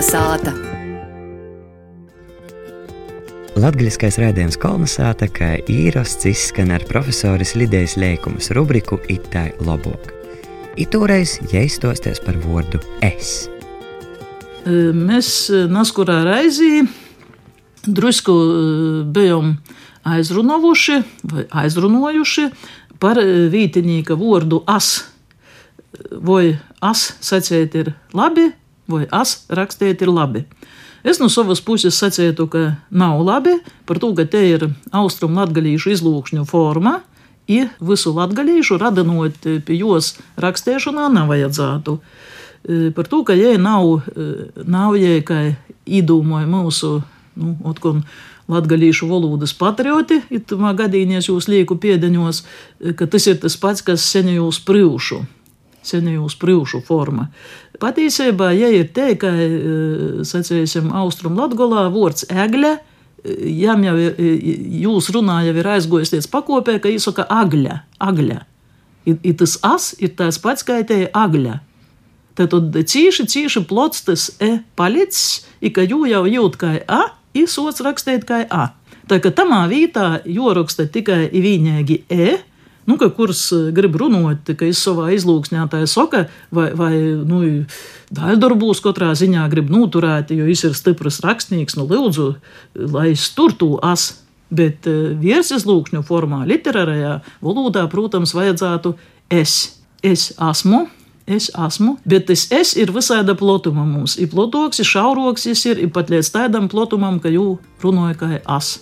Kolnesāta! Latgaļiskais rādījums kolonizēta, kā īrasts izskan ar profesoras Lidijas Lēkumas rubriku Itai Lobok. Itūreiz jāizstosties par vārdu es. Mēs naskurā raizī drusku bijām aizrunojuši vai aizrunojuši par vītinīka vārdu as. Vai as sacēt ir labi, vai as rakstīt ir labi. Es no savas puses sacītu, ka nav labi par to, ka te ir austrumu latgadījušu izlūkšņu forma, ja visu latgadījušu radinot pie jos rakstēšanā nevajadzētu. E, par to, ka jai nav, e, nav jai, ka īdūmoja mūsu, nu, otkun, latgadījušu valodas patrioti, itamā gadījumā jūs lieku piedeņos, e, ka tas ir tas pats, kas senjūs prīvšu senjūs prūšu forma. Patiesībā, ja ir te, ka, e, sacīsim, austrum latgolā vārds egļa, e, jām jau jūs runā jau ir aizgojis pakopē, ka izsaka agļa, agļa. I, i tas as ir tās pats, kā te agļa. Tad cīši, cīši plots tas e palicis, i ka jū jau jūt kā a, izsots rakstīt kā a. Tā kā tamā vītā joraksta tikai īņēgi e, nu, ka kurš eh, grib runāt, ka es savā izlūksnē tā saka, vai, vai nu, daļdarbūs katrā ziņā grib noturēt, jo viņš ir stiprs rakstnieks, nu, lūdzu, lai es tur to as. Bet eh, virsizlūkšņu formā, literārajā valodā, protams, vajadzētu es. Es esmu, es esmu, bet tas es ir visāda plotuma mums. Ir plotoks, ir šauroks, ir, pat līdz tādam plotumam, ka jū runāja kā es.